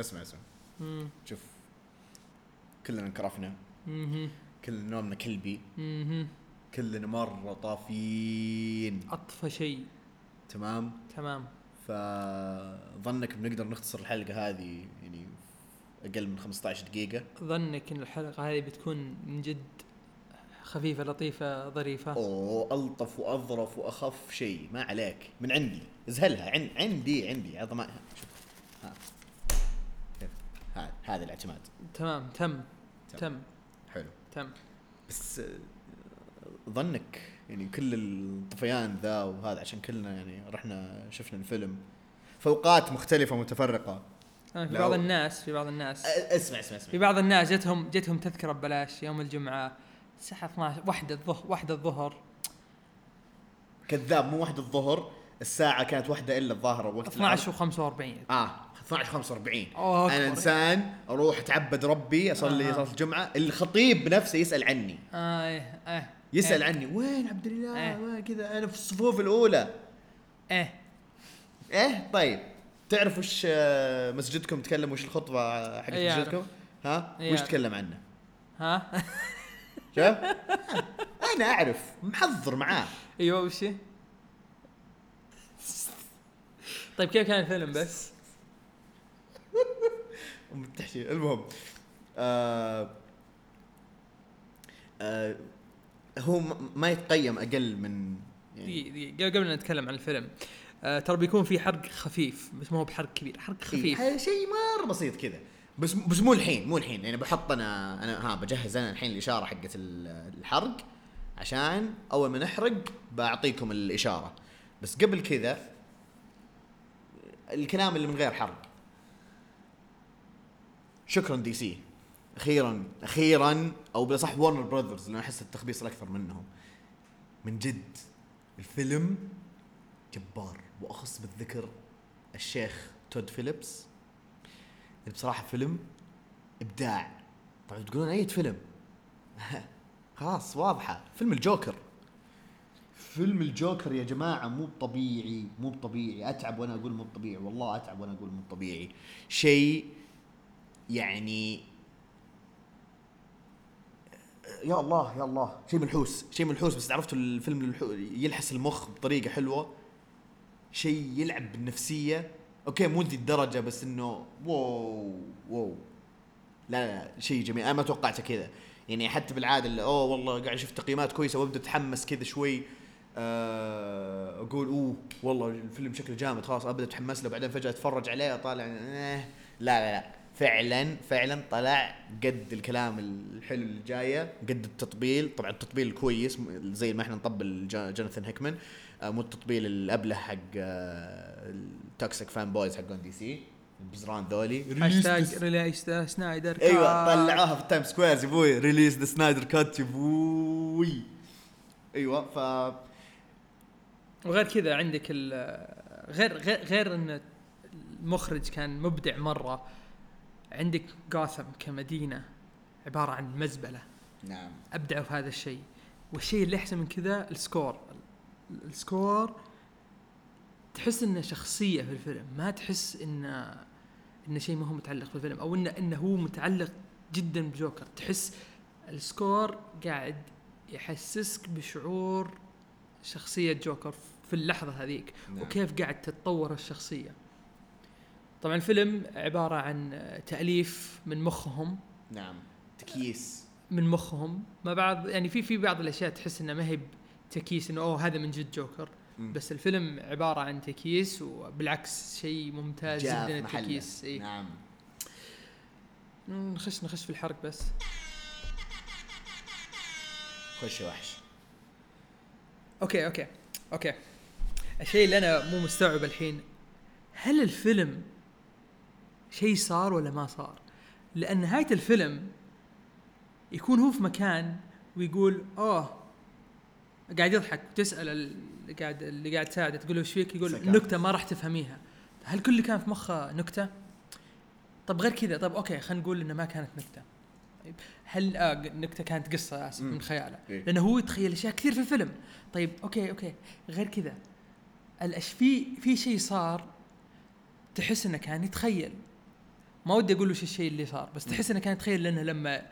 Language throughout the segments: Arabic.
اسمع اسمع. مم. شوف. كلنا انكرفنا. كلنا نومنا كلبي. كلنا مرة طافيين. اطفى شيء. تمام؟ تمام. فظنك بنقدر نختصر الحلقة هذه يعني أقل من 15 دقيقة؟ ظنك إن الحلقة هذه بتكون من جد خفيفة لطيفة ظريفة؟ أوه ألطف وأظرف وأخف شيء. ما عليك. من عندي. ازهلها عن عندي عندي. عظماء شوف. هذا الاعتماد. تمام تم تم. تم. حلو. تم. بس آه، ظنك يعني كل الطفيان ذا وهذا عشان كلنا يعني رحنا شفنا الفيلم. في اوقات مختلفة متفرقة. آه، في بعض الناس في بعض الناس. أ- اسمع اسمع في اسمع بعض الناس جتهم جتهم تذكرة ببلاش يوم الجمعة الساعة 12 واحدة الظهر واحدة الظهر. كذاب مو واحد الظهر الساعة كانت واحدة إلا الظاهرة وقت 12 العرض. و45 آه. 12 45 أوه، أنا. إنسان أروح أتعبد ربي أصلي آه. صلاة الجمعة. الخطيب بنفسه يسأل عني. إيه إيه يسأل إيه. عني وين؟ عبد الله إيه. وين؟ كذا. أنا في الصفوف الأولى. إيه. إيه؟ طيب. تعرف وش آه، مسجدكم؟ تكلم وش الخطبة حقت إيه. مسجدكم؟ ها؟ إيه وش. تكلم عنه؟ ها؟ شوف. أنا أعرف. محضر معاه. أيوه وش؟ طيب كيف كان الفيلم بس؟ ام التحشي المهم آه آه هو ما يتقيم أقل من يعني قبل قبل نتكلم عن الفيلم آه ترى بيكون في حرق خفيف بس ما هو بحرق كبير حرق خفيف. إيه، شيء مره بسيط كذا بس بس مو الحين مو الحين. يعني بحط أنا أنا ها بجهز أنا الحين الإشارة حقت ال- الحرق عشان أول ما نحرق بعطيكم الإشارة. بس قبل كذا الكلام اللي من غير حرق. شكرا دي سي. أخيرا أخيرا أو بالأصح ورنر براذرز لأن أحس التخبيص الأكثر منهم. من جد الفيلم جبار وأخص بالذكر الشيخ تود فيليبس. اللي بصراحة فيلم إبداع. طبعا تقولون أي فيلم؟ خلاص واضحة. فيلم الجوكر. فيلم الجوكر يا جماعة مو طبيعي مو طبيعي أتعب وأنا أقول مو طبيعي والله أتعب وأنا أقول مو طبيعي شيء يعني يا الله يا الله. شيء منحوس شيء منحوس بس عرفتوا الفيلم. يلحس المخ بطريقة حلوة. شيء يلعب بالنفسية. okay مو ذي الدرجه بس إنه wow wow. لا لا, شيء جميل. أنا ما توقعته كذا. يعني حتى بالعادة اللي أوه والله قاعد أشوف تقييمات كويسة وأبدأ أتحمس كذا شوي. آه، أقول أوه والله الفيلم شكله جامد. خلاص أبدأ أتحمس له. بعدين فجأة أتفرج عليه أطالع. آه لا لا لا. فعلا فعلا طلع قد الكلام الحلو اللي جاية قد التطبيل. طبعا التطبيل الكويس زي ما إحنا نطبل Jonathan Hickman. آه، مو التطبيل الأبله حق ال toxic fanboys حقون DC. البزران ذولي. hashtag release the Snyder أيوه cut. طلعوها في ال Times Square يا أبوي. release the Snyder cut يا أبوي. أيوه ف وغير كذا عندك ال- غير غير غير إن المخرج كان مبدع مرة. عندك جوثم كمدينة عبارة عن مزبلة. نعم. ابدعوا في هذا الشيء. والشيء اللي أحسن من كذا ال score. ال- ال score تحس إنه شخصية في الفيلم. ما تحس إنه إنه شيء ما هو متعلق في الفيلم أو إنه إنه هو متعلق جدا بجوكر. تحس ال score قاعد يحسسك بشعور شخصية جوكر في اللحظة هذيك نعم. وكيف قاعد تتطور الشخصية. طبعا الفيلم عبارة عن تأليف من مخهم. نعم. تكييس. من مخهم. ما بعض يعني في في بعض الأشياء تحس انها ما هي تكييس إنه أوه هذا من جد جوكر. مم. بس الفيلم عبارة عن تكييس وبالعكس شيء ممتاز جدا. التكييس اي نعم. نخش نخش في الحرق بس. خش وحش. okay okay okay. الشيء اللي أنا مو مستوعب الحين هل الفيلم شيء صار ولا ما صار؟ لأن نهايه الفيلم يكون هو في مكان ويقول أوه قاعد يضحك تسال اللي قاعد اللي قاعد تساعده تقول له إيش فيك؟ يقول سكر. نكتة ما راح تفهميها هل كل اللي كان في مخه نكتة؟ طب غير كذا طب أوكي خلينا نقول إنه ما كانت نكتة طيب هل آه نكتة كانت قصة اسف. من خياله إيه. لأنه هو يتخيل أشياء كثير في الفيلم طيب okay okay غير كذا الأش في في شيء صار تحس إنه كان يتخيل ما ودي أقول وش الشيء اللي صار بس تحس إنه كان يتخيل لأنه لما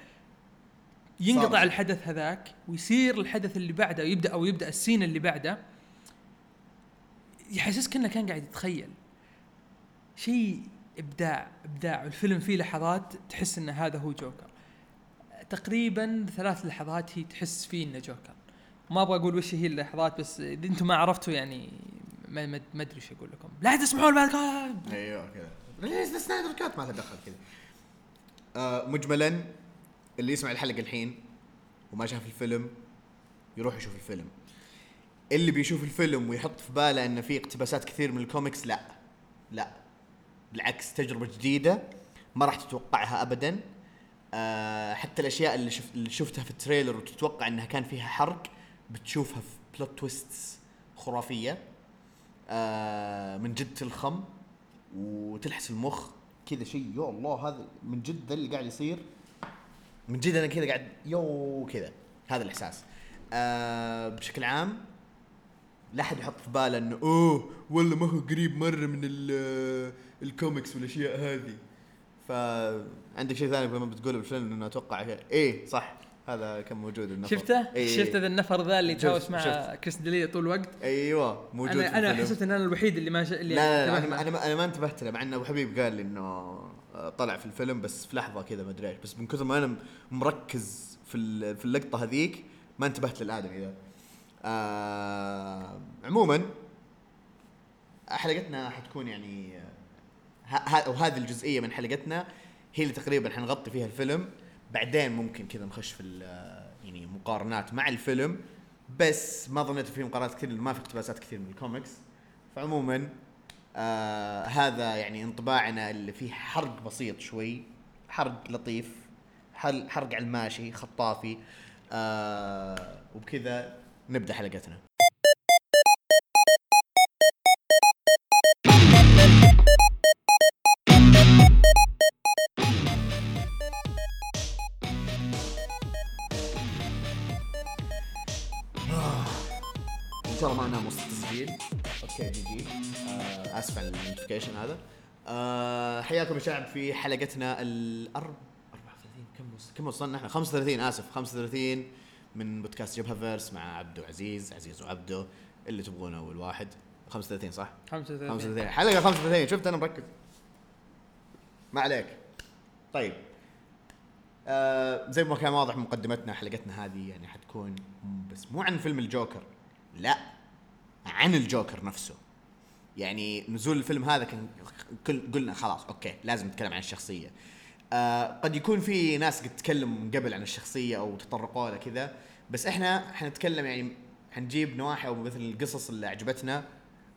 ينقطع صار. الحدث هذاك ويصير الحدث اللي بعده يبدا أو يبدأ ال scene اللي بعده يحسسك انه كان قاعد يتخيل. شيء ابداع إبداع. والفيلم فيه لحظات تحس إن هذا هو جوكر. تقريبا ثلاث لحظات هي تحس فيه إنه جوكر. ما أبغى أقول وش هي اللحظات بس إذا أنتم ما عرفتوا يعني ما أدري وش أقول لكم. لا تسمعون بعد أيوه كذا. Snyder cut ما له دخل كذا. آه مجملا اللي يسمع الحلقة الحين وما شاف الفيلم يروح يشوف الفيلم. اللي بيشوف الفيلم ويحط في باله إن في اقتباسات كثير من الكوميكس لا لا. بالعكس تجربة جديدة ما راح تتوقعها ابدا. آه حتى الأشياء اللي, شف اللي شفتها في ال trailer وتتوقع إنها كان فيها حرق بتشوفها في plot twists خرافية. آه من جد تلخم. وتلحس المخ كذا شيء يا الله هذا من جد ذا اللي قاعد يصير؟ من جد أنا كذا قاعد يو كذا. هذا الإحساس. آه بشكل عام لا أحد يحط في باله إنه أوه والله ما هو قريب مرة من ال- الكوميكس والأشياء هذه. فعندك شيء ثاني لما بتقوله؟ بالفيلم إنه أتوقع إيه صح. هذا كان موجود النفر شفته؟ إيه شفت ذا النفر ذا اللي تهاوش مع. Chris D'Elia طول الوقت أيوه موجود أنا الفيلم. حسيت إن أنا الوحيد اللي ما ش... اللي لا لا, لا أنا له. أنا ما, أنا ما انتبهت له مع إنه أبو حبيب قال لي إنه آه، طلع في الفيلم بس في لحظة كذا ما أدري إيش بس من كثر ما أنا مركز في في اللقطة هذيك ما انتبهت للآدمي ذا آه عموما حلقتنا حتكون يعني ه- ه- وهذه الجزئية من حلقتنا هي اللي تقريبا حنغطي فيها الفيلم بعدين ممكن كذا نخش في يعني مقارنات مع الفيلم بس ما ظنيت في مقارنات كثير ما في اقتباسات كثير من الكوميكس. فعموما آه هذا يعني انطباعنا اللي فيه حرق بسيط شوي حرق لطيف حرق على الماشي خطافي آه وبكذا نبدأ حلقتنا. شاء الله ما وسط التسجيل okay GG. آه آسف على ال notification هذا. آه حياكم يا شعب في حلقتنا الأرب 34 كم كم وصلنا إحنا؟ 35 آسف. 35 من بودكاست جبهة فيرس مع عبدو عزيز عزيز وعبدو اللي تبغونه اول واحد 35 صح؟ 35 35 حلقة 35 شفت أنا مركز. ما عليك. طيب. آه زي ما كان واضح مقدمتنا حلقتنا هذه يعني حتكون بس مو عن فيلم الجوكر. لا. عن الجوكر نفسه. يعني نزول الفيلم هذا كان كل قلنا خلاص أوكي لازم نتكلم عن الشخصية. آه قد يكون في ناس قد تكلموا من قبل عن الشخصية أو تطرقوا لها كذا بس إحنا حنتكلم يعني حنجيب نواحي أو مثل القصص اللي عجبتنا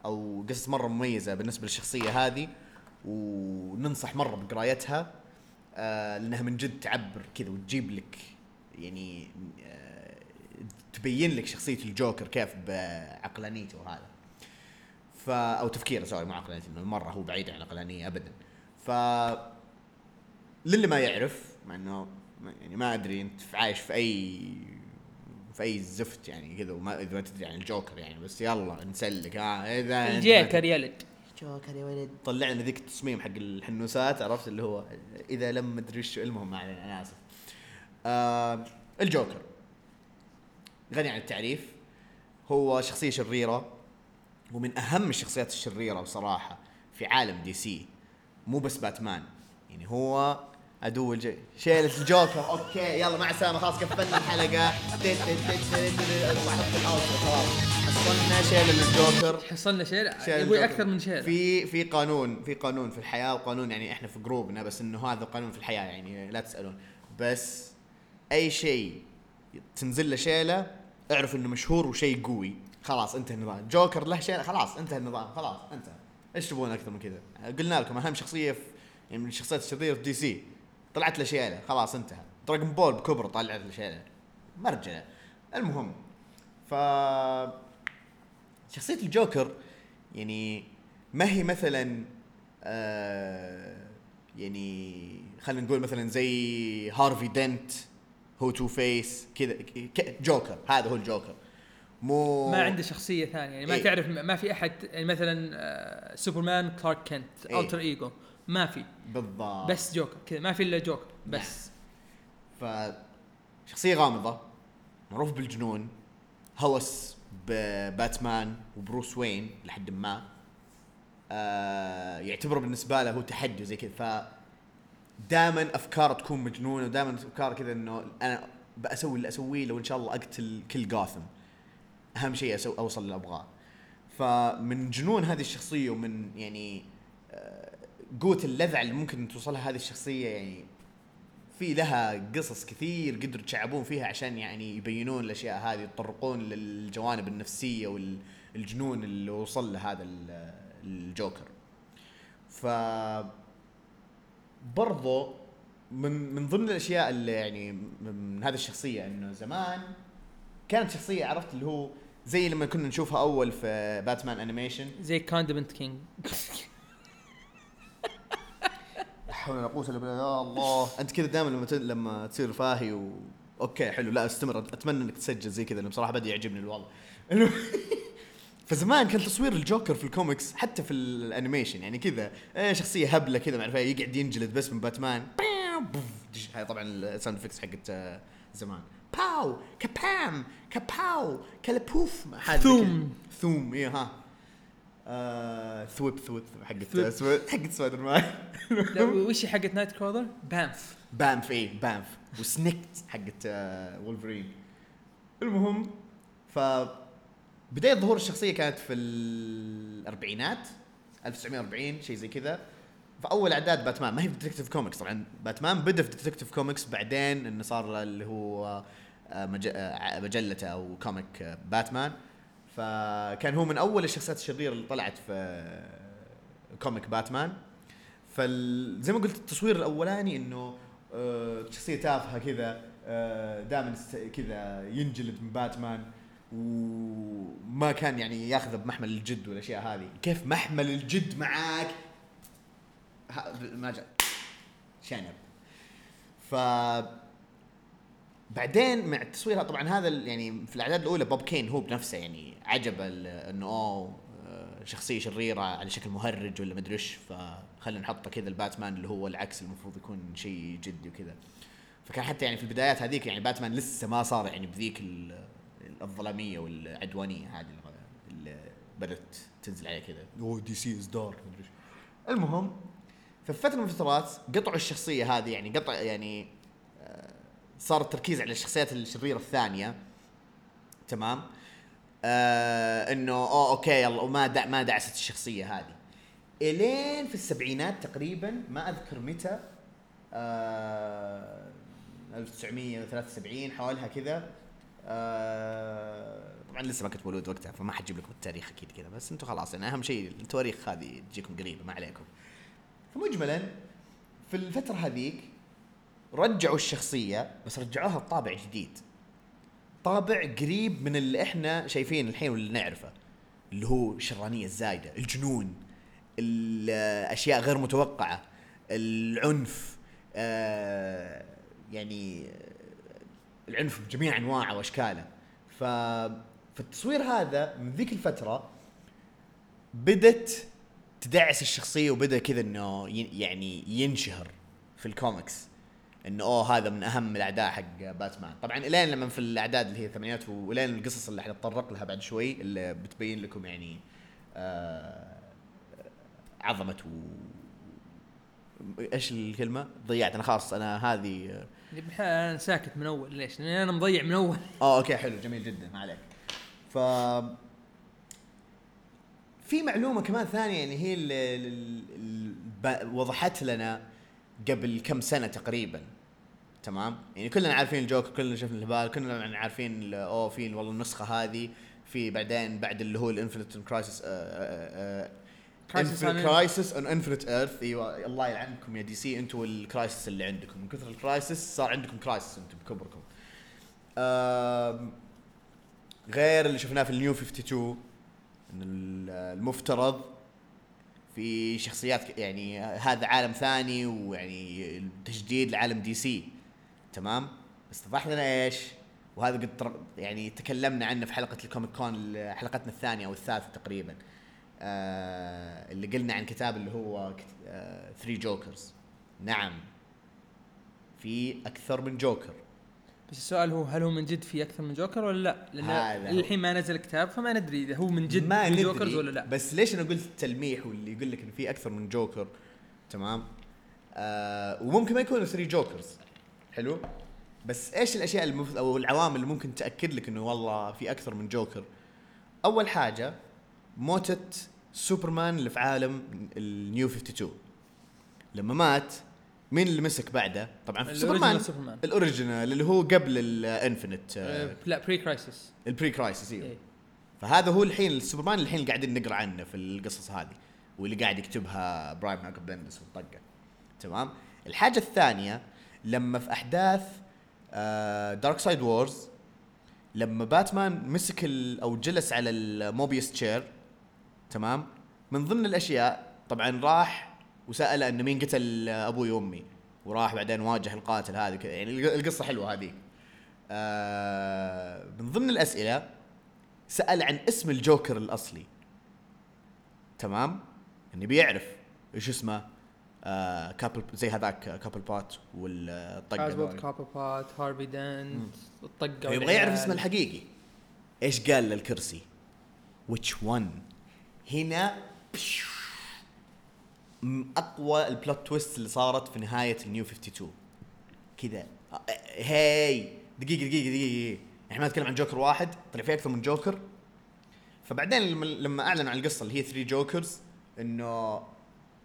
أو قصص مرة مميزة بالنسبة للشخصية هذه وننصح مرة بقرايتها آه لأنها من جد تعبر كذا وتجيب لك يعني آه تبين لك شخصية الجوكر كيف بعقلانيته وهذا ف أو تفكيره sorry مو عقلانيته إنه مرة هو بعيد عن العقلانية ابدا. ف للي ما يعرف مع إنه يعني ما أدري أنت عايش في اي في أي زفت يعني كذا وما إذا ما تدري عن الجوكر يعني بس يلا نسلك ها إذا أنت ما الجيكر يلد جوكر يا ولد. طلع لنا ذيك التصميم حق الحنوسات عرفت؟ اللي هو إذا لم ادري إيش المهم ما علينا أنا آسف. آه الجوكر. غني عن التعريف هو شخصية شريرة ومن أهم الشخصيات الشريرة بصراحة في عالم DC مو بس باتمان. يعني هو عدو الج... شيلة الجوكر. أوكي يلا مع السلامة. خلاص قفلنا الحلقة. خلاص حصلنا شيلة الجوكر. حصلنا يبغى الجوكر. أكثر من شيء في في قانون في قانون في الحياة وقانون يعني إحنا في جروبنا بس إنه هذا قانون في الحياة يعني لا تسألون. بس أي شيء تنزل له شيلة اعرف إنه مشهور وشيء قوي. خلاص انتهى النظام. جوكر له شيله خلاص انتهى النظام. خلاص انتهى. إيش تبون أكثر من كذا؟ قلنا لكم أهم شخصية في يعني من الشخصيات الشريرة في DC. طلعت له شيله خلاص انتهى. دراجون بول بكبره طلعت له شيله مرجله المهم ف شخصية الجوكر يعني ما هي مثلا آه يعني خلينا نقول مثلا زي هارفي دنت هو Two-Face كذا جوكر هذا هو الجوكر. مو ما عنده شخصية ثانية يعني ما إيه. تعرف ما في أحد يعني مثلا سوبرمان كلارك كنت إيه. alter ego ما في. بالضبط. بس جوكر كذا ما في إلا جوكر بس. ف شخصية غامضة معروف بالجنون هوس بباتمان وبروس وين لحد ما. آه يعتبره بالنسبة له هو تحدي زي كذا ف دائما افكاره تكون مجنونة ودائما أفكار كذا إنه أنا بسوي اللي أسويه لو إن شاء الله أقتل كل جاثم. أهم شيء أسو أوصل اللي ابغاه فمن جنون هذه الشخصية ومن يعني آه، قوة اللذع اللي ممكن توصلها هذه الشخصية يعني في لها قصص كثير قدروا يتشعبون فيها عشان يعني يبينون الأشياء هذه يتطرقون للجوانب النفسية والجنون اللي وصل له هذا ال- الجوكر. ف برضو من من ضمن الأشياء اللي يعني من هذه الشخصية إنه زمان كانت شخصية عرفت اللي هو زي لما كنا نشوفها أول في باتمان انيميشن زي Condiment King لا حول ولا قوة إلا بالله. يا الله. أنت كذا دائما لما ت... لما تصير فاهي و أوكي حلو. لا أستمر. أتمنى إنك تسجل زي كذا لأنه بصراحة بدا يعجبني الوضع. فزمان كان تصوير الجوكر في الكوميكس حتى في ال animation يعني كذا إيه شخصية هبلة كذا ما أعرف إيه، يقعد ينجلد بس من باتمان. هاي طبعا ال sound effects حقت آه، زمان. pow kabam كباو كلبوف زي ثوم. ثوم إيه ها. آه ثويب ثويب حقت ثويب. سوي- حقت سبايدر مان. لا وش حقت نايت كرولر؟ بانف بانف إيه بانف وسنيكت حقت آه وولفرين. المهم ف بداية ظهور الشخصية كانت في الأربعينات 1940 شيء زي كذا. فأول أعداد باتمان ما هي في ديتكتيف كوميكس طبعا. باتمان بدأ في ديتكتيف كوميكس بعدين إنه صار اللي هو آه، آه، مجلته أو comic آه، باتمان. فكان هو من أول الشخصيات الشريرة اللي طلعت في comic باتمان. فال زي ما قلت التصوير الأولاني إنه شخصية تافهة كذا دائما كذا ينجلد من باتمان. وما كان يعني ياخذه بمحمل الجد والأشياء هذه. كيف محمل الجد معاك؟ ما جاء. شنب ف بعدين مع التصوير طبعا هذا يعني في الأعداد الأولى بوب كين هو بنفسه يعني عجب إنه أوه آه، شخصية شريرة على شكل مهرج ولا مدري إيش. فخلينا نحطه كذا الباتمان اللي هو العكس المفروض يكون شيء جدي وكذا. فكان حتى يعني في البدايات هذيك يعني باتمان لسه ما صار يعني بذيك ال- الظلامية والعدوانية هذه اللي- بدأت تنزل عليه كذا. Oh DC is dark مدري إيش. المهم ففي فترة من الفترات قطعوا الشخصية هذه يعني قطع يعني آه، صار التركيز على الشخصيات الشريرة الثانية. تمام؟ آه إنه اوه أوكي يلا وما دع ما دعست الشخصية هذه. إلين في السبعينات تقريبا ما أذكر متى آه 1973 حولها كذا آه طبعا لسه ما كنت مولود وقتها فما حجيب لكم التاريخ أكيد كذا بس أنتم خلاص يعني أهم شيء التواريخ هذه تجيكم قريبة ما عليكم. فمجملا في الفترة هذيك رجعوا الشخصية بس رجعوها بطابع جديد. طابع قريب من اللي إحنا شايفين الحين واللي نعرفه اللي هو الشرانية الزايدة الجنون الأشياء غير متوقعة العنف آه يعني العنف بجميع أنواعه وأشكاله. ف فالتصوير هذا من ذيك الفترة بدت تدعس الشخصية وبدأ كذا إنه يعني ينشهر في الكوميكس. إنه أوه هذا من أهم الأعداء حق باتمان. طبعا إلين لما في الأعداد اللي هي الثمانينات وإلين القصص اللي حنتطرق لها بعد شوي اللي بتبين لكم يعني آه عظمة و إيش الكلمة؟ ضيعت. أنا خلاص أنا هذه أنا ساكت من أول ليش؟ لأن أنا مضيع من أول. آه أوكي حلو جميل جدا ما عليك. ف في معلومة كمان ثانية يعني هي اللي اللي وضحت لنا قبل كم سنة تقريبا تمام؟ يعني كلنا عارفين الجوكر كلنا شفنا الهبال كلنا يعني عارفين أوه في والله النسخة هذه في بعدين بعد اللي هو ال Infinite Crisis on Crisis on Infinite Earths أيوه الله يلعنكم. يا DC أنتم وال crisis اللي عندكم. من كثر ال crisis صار عندكم crisis أنتم بكبركم. غير اللي شفناه في ال New 52 إن ال- المفترض في شخصيات يعني هذا عالم ثاني ويعني تجديد لعالم DC. تمام؟ بس اتضح لنا إيش؟ وهذا قد يعني تكلمنا عنه في حلقة ال Comic Con حلقتنا الثانية أو الثالثة تقريبا. آه اللي قلنا عن كتاب اللي هو 3 Jokers نعم. في أكثر من جوكر بس السؤال هو هل هو من جد في أكثر من جوكر ولا لا؟ لأن. الحين ما نزل كتاب فما ندري إذا هو من جد ما في ندري. Jokers ولا لا. بس ليش أنا قلت تلميح واللي يقول لك إن في أكثر من جوكر تمام. آه وممكن ما يكونوا 3 Jokers حلو. بس إيش الأشياء المف... أو العوامل اللي ممكن تأكد لك إنه والله في أكثر من جوكر أول حاجة موتة سوبرمان اللي في عالم ال New 52 لما مات مين اللي مسك بعده؟ طبعا في سوبرمان. سوبرمان. ال original اللي هو قبل ال Infinite آه، لا pre-Crisis ال pre-Crisis إيوه. إيه. فهذا هو الحين السوبرمان اللي الحين قاعدين نقرأ عنه في القصص هذه واللي قاعد يكتبها براين مايكل بندس والطقه تمام؟ الحاجة الثانية لما في أحداث Darkseid Wars لما باتمان مسك أو جلس على ال Mobius chair تمام؟ من ضمن الأشياء طبعا راح وسأل أنه مين قتل أبوي وامي وراح بعدين واجه القاتل هذا كذا. يعني الق- القصة حلوة هذه. آه من ضمن الأسئلة سأل عن اسم الجوكر الأصلي. تمام؟ اني بيعرف إيش اسمه. آه كوبلبوت زي هذاك كوبلبوت والطقة. كوبلبوت هارفي دنت الطقة يبغى يعرف. اسمه الحقيقي. إيش قال للكرسي؟ Which one هنا أقوى ال plot twist اللي صارت في نهاية ال New 52 كذا. هاي. دقيقة دقيقة دقيقة إحنا ما نتكلم عن جوكر واحد طلع في أكثر من جوكر. فبعدين لما, أعلنوا عن القصة اللي هي 3 Jokers إنه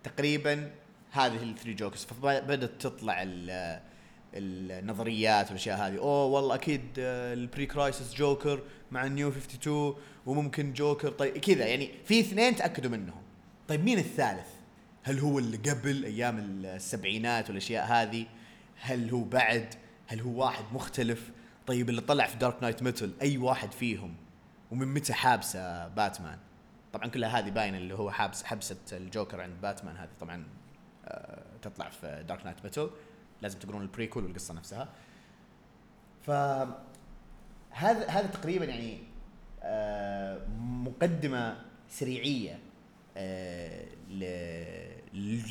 تقريبا هذه ال Three Jokers فبدأت تطلع ال- النظريات والأشياء هذه. أوه والله أكيد آه، ال Pre-Crisis جوكر مع ال New 52 وممكن جوكر طيب كذا يعني في اثنين تأكدوا منهم. طيب مين الثالث؟ هل هو اللي قبل أيام السبعينات والأشياء هذه؟ هل هو بعد؟ هل هو واحد مختلف؟ طيب اللي طلع في Dark Nights Metal أي واحد فيهم؟ ومن متى حابسه باتمان؟ طبعا كلها هذه باينة اللي هو حابس حبسه الجوكر عند باتمان هذه. طبعا آه، تطلع في Dark Nights Metal لازم تقرون ال prequel والقصة نفسها. ف هذا هذا تقريبا يعني آه، مقدمة سريعة آه،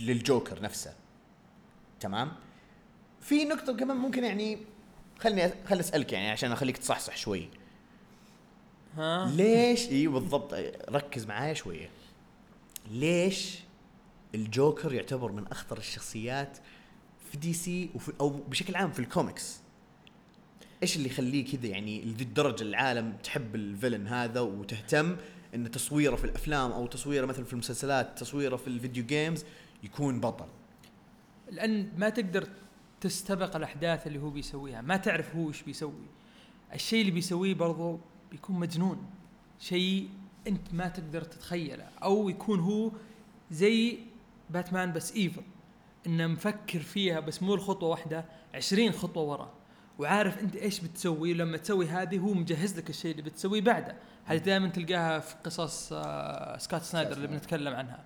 للجوكر نفسه. تمام؟ في نقطة كمان ممكن يعني خلني خلني أسألك يعني عشان أخليك تصحصح شوي. ها؟ ليش؟ إي بالضبط. ركز معايا شوية. ليش الجوكر يعتبر من أخطر الشخصيات في DC وفي أو بشكل عام في الكوميكس. إيش اللي يخليه كذا يعني لذي الدرجة العالم تحب ال villain هذا وتهتم إن تصويره في الأفلام أو تصويره مثلا في المسلسلات تصويره في ال video games يكون بطل؟ لأن ما تقدر تستبق الأحداث اللي هو بيسويها. ما تعرف هو إيش بيسوي. الشيء اللي بيسويه برضو بيكون مجنون. شيء أنت ما تقدر تتخيله. أو يكون هو زي باتمان بس evil انه مفكر فيها بس مو الخطوة واحدة عشرين خطوة ورا. وعارف أنت إيش بتسوي؟ لما تسوي هذه هو مجهز لك الشيء اللي بتسويه بعده. هذه دائما تلقاها في قصص آه، سكوت سنايدر اللي. بنتكلم عنها.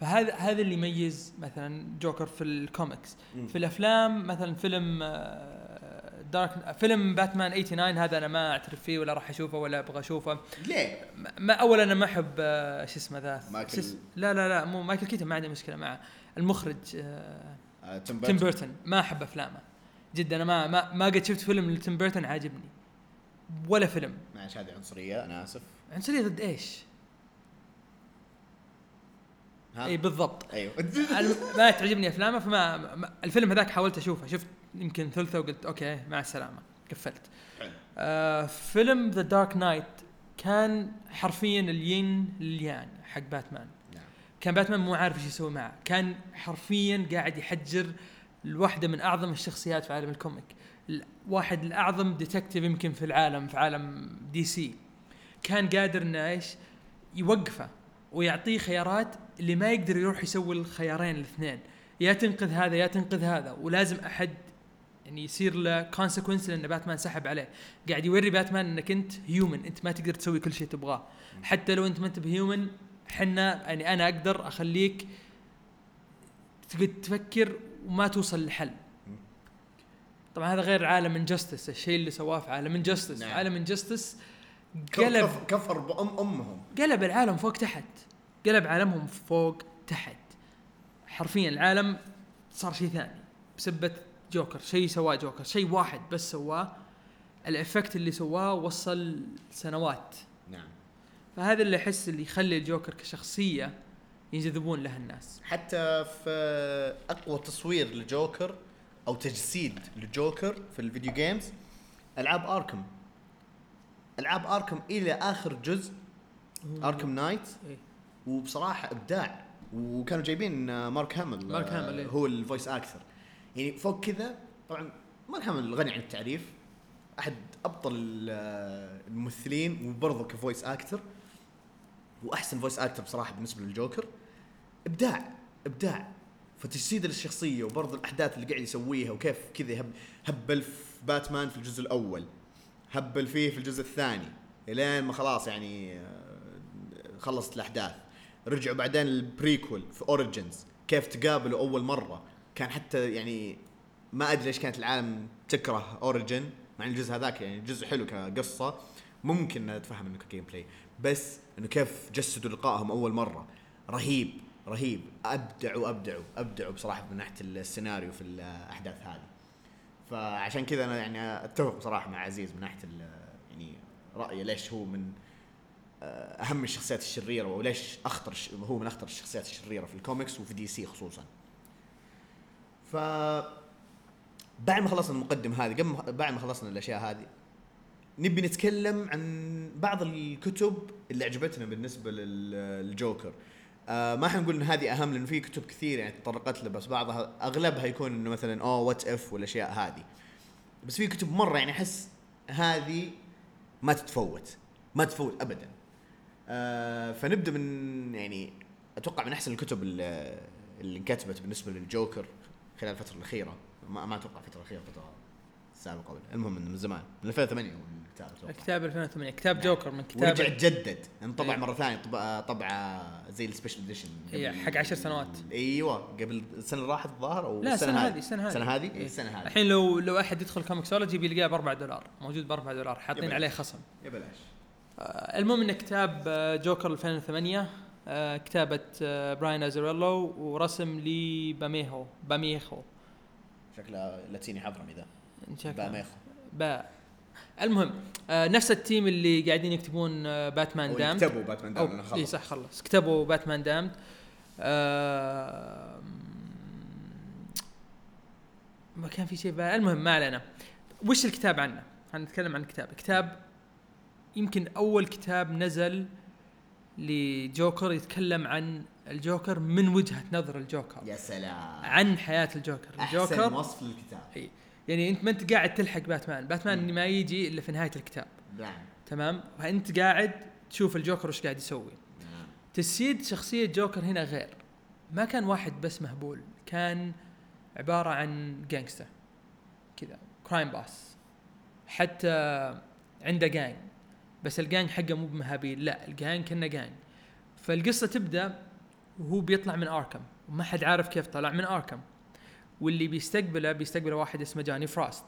فهذا هذا اللي يميز مثلا جوكر في الكوميكس. في الأفلام مثلا فيلم آه، Dark فيلم باتمان 89 هذا أنا ما أعترف فيه ولا راح أشوفه ولا أبغى أشوفه. ليه؟ ما- اولا أنا ما أحب آه، شو اسمه ذا؟ مايكل- لا لا لا مو مايكل كيتن ما عندي مشكلة معه. المخرج تيم تيم بيرتون ما أحب أفلامه. جدا أنا ما ما ما قد شفت فيلم لتيم بيرتون عاجبني. ولا فيلم. معلش هذه عنصرية أنا آسف. عنصرية ضد إيش؟ إي بالضبط. أيوه. ما تعجبني أفلامه فما ما- الفيلم هذاك حاولت أشوفه. شفت يمكن ثلثة وقلت okay مع السلامة. قفلت. آه فيلم The Dark Knight كان حرفيا ال villain حق باتمان. كان باتمان مو عارف إيش يسوي معه. كان حرفيا قاعد يحجر لواحد من أعظم الشخصيات في عالم ال comic. ال- واحد الأعظم detective يمكن في العالم في عالم DC كان قادر إنه إيش؟ يوقفه ويعطيه خيارات اللي ما يقدر يروح يسوي الخيارين الاثنين. يا تنقذ هذا يا تنقذ هذا. ولازم أحد يعني يصير له consequence لأن باتمان سحب عليه. قاعد يوري باتمان إنك أنت human أنت ما تقدر تسوي كل شيء تبغاه. حتى لو أنت ما أنت ب human حنا يعني أنا أقدر أخليك تفكر وما توصل لحل طبعا هذا غير عالم Injustice الشيء اللي سواه في عالم Injustice نعم. عالم Injustice قلب. كف- كفر بام أمهم. قلب العالم فوق تحت. قلب عالمهم فوق تحت. حرفيا العالم صار شيء ثاني بسبة جوكر. شيء سواه جوكر. شيء واحد بس سواه. ال effect اللي سواه وصل سنوات. فهذا اللي أحس اللي يخلي الجوكر كشخصية ينجذبون لها الناس. حتى في أقوى تصوير لجوكر أو تجسيد لجوكر في ال video games ألعاب Arkham ألعاب Arkham إلى آخر جزء Arkham Knight. وبصراحة إبداع. وكانوا جايبين مارك هامل مارك هامل،. هو ال voice actor يعني فوق كذا طبعا مارك هامل غني عن التعريف. أحد أبطل الممثلين وبرضه ك voice actor وأحسن voice actor بصراحة بالنسبة للجوكر إبداع إبداع. فتجسيد للشخصيه وبرضه الأحداث اللي قاعد يسويها وكيف كذا يهب هبل في باتمان في الجزء الأول هبل فيه في الجزء الثاني إلين ما خلاص يعني آه، خلصت الأحداث. رجعوا بعدين ال prequel في Origins كيف تقابلوا أول مرة. كان حتى يعني ما أدري ليش كانت العالم تكره Origins مع الجزء هذاك يعني جزء حلو كقصة ممكن اتفهم إنه ك gameplay بس إنه كيف جسدوا لقائهم أول مرة. رهيب رهيب. أبدعوا أبدعوا أبدعوا بصراحة من ناحية السيناريو في الأحداث هذه. فعشان كذا أنا يعني أتفق بصراحة مع عزيز من ناحية يعني رأيه ليش هو من آه، أهم الشخصيات الشريرة وليش أخطر هو من أخطر الشخصيات الشريرة في الكوميكس وفي DC خصوصا. ف بعد ما خلصنا المقدمة هذه قبل بعد ما خلصنا الأشياء هذه نبي نتكلم عن بعض الكتب اللي عجبتنا بالنسبة لل- للجوكر. آه ما حنقول إن هذه أهم لأنه في كتب كثير يعني تطرقت له بس بعضها أغلبها يكون إنه مثلا أوه what if والأشياء هذه. بس في كتب مرة يعني أحس هذه ما تتفوت ما تتفوت ابدا. آه فنبدأ من يعني أتوقع من أحسن الكتب اللي, انكتبت بالنسبة للجوكر خلال الفترة الأخيرة. ما, ما أتوقع الفترة الأخيرة السابقه ولا المهم إنه من زمان من 2008 هو الكتاب كتاب 2008 كتاب جوكر من ورجع كتاب تجدد انطبع إيه. مرة ثانية طبعه طبعة زي السبيشل إديشن إيه، حق عشر سنوات. أيوه قبل السنة اللي راحت الظاهر أو لا السنة هذه؟ السنة هذه. السنة هذه؟ إيه. السنة هذه. الحين لو لو أحد يدخل Comixology بيلقاه ب 4 دولار موجود ب 4 دولار حاطين. عليه خصم. يا بلاش آه، المهم إنه كتاب آه، جوكر 2008 آه، كتابة براين أزاريلو ورسم لي بيرميهو بيرميخو شكله لاتيني حضرمي ذا. بيرميخو با المهم آه، نفس ال team اللي قاعدين يكتبون آه، باتمان damned يكتبوا باتمان damned أنا إي خلص صح خلص كتبوا باتمان damned آه ما كان في شيء بقى. المهم ما علينا. وش الكتاب عنه هنتكلم عن الكتاب كتاب يمكن أول كتاب نزل لجوكر يتكلم عن الجوكر من وجهة نظر الجوكر. يا سلام. عن حياة الجوكر. أحسن الجوكر وصف للكتاب. إي. يعني انت ما انت قاعد تلحق باتمان. باتمان ما يجي إلا في نهاية الكتاب. نعم. تمام؟ فأنت قاعد تشوف الجوكر وش قاعد يسوي. نعم. تجسيد شخصية جوكر هنا غير. ما كان واحد بس مهبول. كان عبارة عن gangsta كذا. crime boss حتى عنده gang بس ال gang حقه مو بمهابيل. لا ال gang كأنه gang فالقصة تبدأ وهو بيطلع من اركم وما حد عارف كيف طلع من اركم واللي بيستقبله بيستقبله واحد اسمه جاني فراست.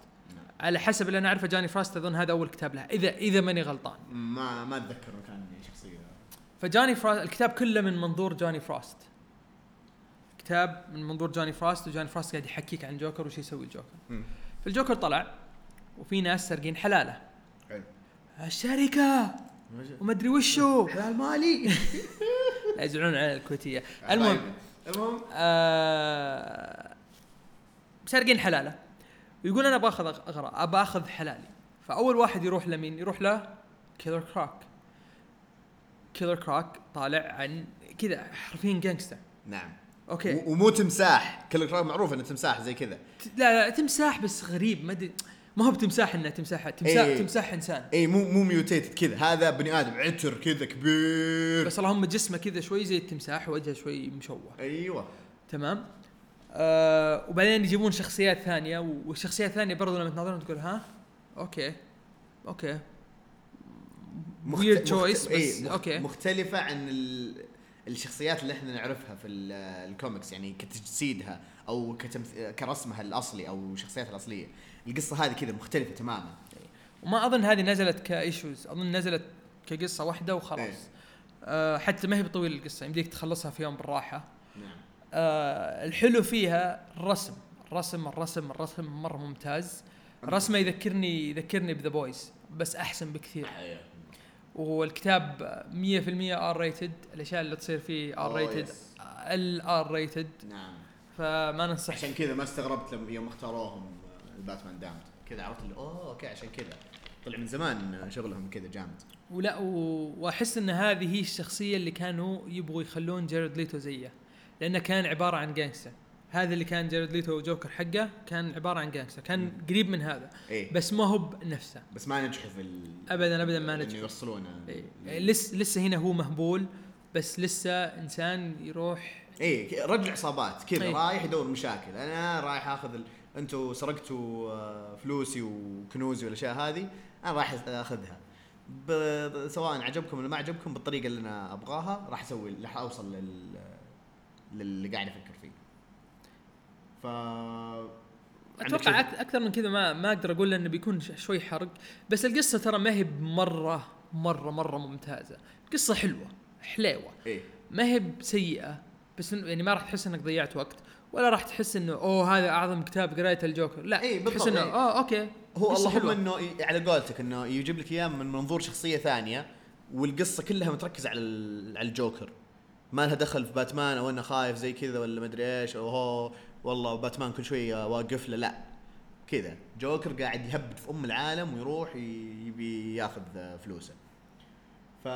على حسب اللي أنا أعرفه جاني فراست أظن هذا أول كتاب له اذا إذا ماني غلطان. ما ما أتذكر كان شخصية. فجاني فراست الكتاب كله من منظور جاني فراست. كتاب من منظور جاني فراست وجاني فراست قاعد يحكيك عن جوكر وش يسوي الجوكر. فالجوكر طلع وفي ناس سارقين حلاله. حلو. الشركة! وما أدري وشو. حلال مالي. لا يزعلون على الكويتية. المهم المهم. آه سارقين حلاله. ويقول أنا باخذ أغرا ابى اخذ حلالي. فأول واحد يروح لمين؟ يروح له كيلر كروك كيلر كروك طالع عن كذا حرفيا gangsta نعم. أوكي. ومو تمساح. كيلر كروك معروف إنه تمساح زي كذا. لا لا تمساح بس غريب. ما أدري ما هو بتمساح إنه تمساح تمساح إيه. تمساح إنسان. اي مو مو mutated كذا. هذا بني آدم عتري كذا كبير. بس اللهم جسمه كذا شوي زي التمساح ووجهه شوي مشوه. أيوه. تمام؟ آه وبعدين يجيبون شخصيات ثانية والشخصيات الثانية برضو لما تناظرهم تقول ها؟ أوكي أوكي. weird choice بس إيه، مخ- أوكي. مختلفة عن ال... الشخصيات اللي إحنا نعرفها في ال- الكوميكس يعني كتجسيدها أو كتمث... كرسمها الأصلي أو شخصياتها الأصلية. القصة هذه كذا مختلفة تماما. وما أظن هذه نزلت ك issues أظن نزلت كقصة واحدة. وخلاص. آه حتى ما هي بطويل القصة يمديك تخلصها في يوم بالراحة. نعم. آه الحلو فيها الرسم. الرسم الرسم الرسم مرة ممتاز. رسمه يذكرني يذكرني ب The Boys بس أحسن بكثير. والكتاب 100% R-rated الأشياء اللي تصير فيه R-rated. ال R-rated نعم. فما ننصح. عشان كذا ما استغربت لما يوم اختاروهم آه، الباتمان damned كذا عرفت اللي أوه أوكي عشان كذا. طلع من زمان شغلهم كذا جامد. ولا وأحس إن هذه هي الشخصية اللي كانوا يبغوا يخلون جيرد ليتو زيه. لأنه كان عبارة عن gangster هذا اللي كان جيرد ليتو جوكر حقه كان عبارة عن gangster كان قريب من هذا. إيه. بس ما هو بنفسه بس ما نجحوا في ال... ابدا ابدا ما إنه نجح يوصلونه. إيه. لسه لسه هنا هو مهبول بس لسه إنسان يروح. إيه رجل عصابات كذا إيه. رايح يدور مشاكل. أنا رايح آخذ ال... أنتم سرقتوا آه، فلوسي وكنوزي والأشياء هذه أنا رايح أخذها. ب... سواء عجبكم ولا ما عجبكم بالطريقة اللي أنا أبغاها راح أسوي راح أوصل لل للي قاعد أفكر فيه. ف أتوقع أكثر من كذا ما ما أقدر أقول انه بيكون شوي حرق بس القصة ترى ما هي مره مرة مرة ممتازة. قصة حلوة حليوة. إيه. ما هي بسيئة بس يعني ما راح تحس إنك ضيعت وقت ولا راح تحس إنه أوه هذا أعظم كتاب قريته الجوكر. لا إيه، تحس إنه إيه. آه أوكي. هو اللهم. إنه على قولتك إنه يجيب لك إياه من منظور شخصية ثانية والقصة كلها متركزة على على الجوكر. ما لها دخل في باتمان أو إنه خايف زي كذا ولا مدري إيش أو هو والله باتمان كل شوية واقف له لا. كذا. جوكر قاعد يهبد في أم العالم ويروح يبي ياخذ فلوسه. ف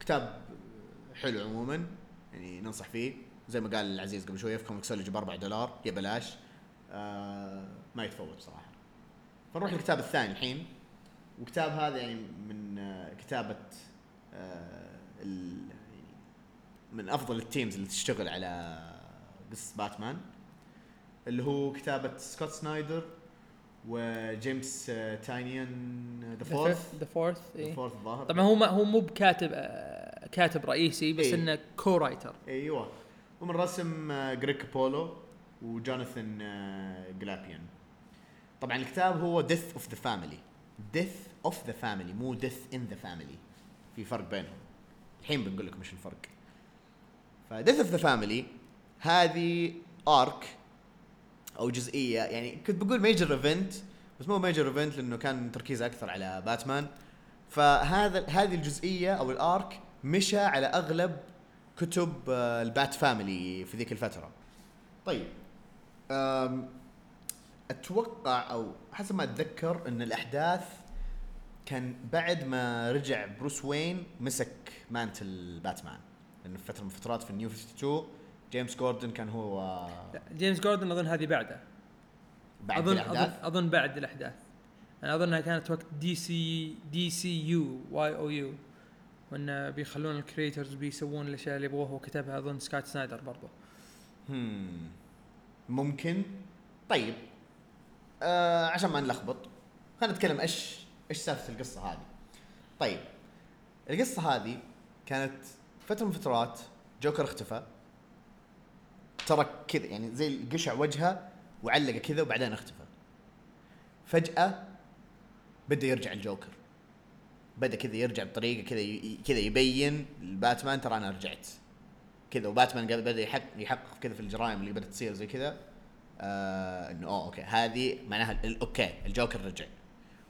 كتاب حلو عموما يعني ننصح فيه. زي ما قال العزيز قبل شوية في Comixology ب 4 دولار يا بلاش. آه ما يتفوت صراحة. فنروح للكتاب الثاني الحين. وكتاب هذا يعني من آه كتابة آه من أفضل ال teams اللي تشتغل على قصة باتمان اللي هو كتابة سكوت سنايدر وجيمس آه تاينيان the fourth the fourth the fourth الظاهر. طبعا هو ما هو مو بكاتب آه، كاتب رئيسي بس إيه. إنه co-writer أيوه. ومن رسم آه، جريك كابولو وجوناثان آه، جلابيان طبعا الكتاب هو Death of the Family Death of the Family مو Death in the Family في فرق بينهم. الحين بنقول لكم إيش الفرق. ف Death of the Family هذه arc أو جزئية. يعني كنت بقول major event بس مو major event لأنه كان تركيز أكثر على باتمان فهذا هذه الجزئية أو ال arc مشى على أغلب كتب آه، ال Bat Family في ذيك الفترة. طيب. أتوقع أو حسب ما أتذكر إن الأحداث كان بعد ما رجع بروس وين مسك mantle باتمان لأنه في فتره من الفترات في ال New 52 جيمس جوردن كان هو آه، لا، جيمس جوردن أظن هذه بعده. بعد اظن الأحداث؟ اظن أظن بعد الأحداث. أنا أظنها كانت وقت DC DC YOU واي أو يو وإن بيخلون ال creators بيسوون الأشياء اللي يبغوها وكتبها أظن سكوت سنايدر برضو. هم ممكن. طيب آه عشان ما نلخبط خلينا نتكلم إيش إيش سالفة القصة هذه. طيب القصة هذه كانت فترة من فترات جوكر اختفى. ترك كذا يعني زي قشع وجهه وعلقه كذا وبعدين اختفى. فجأة بدأ يرجع الجوكر. بدأ كذا يرجع بطريقة كذا كذا يبين الباتمان ترى أنا رجعت. كذا وباتمان قاعد بدا يحقق يحقق كذا في الجرائم اللي بدأت تصير زي كذا. آه إنه أوه okay. هذه معناها okay الجوكر رجع.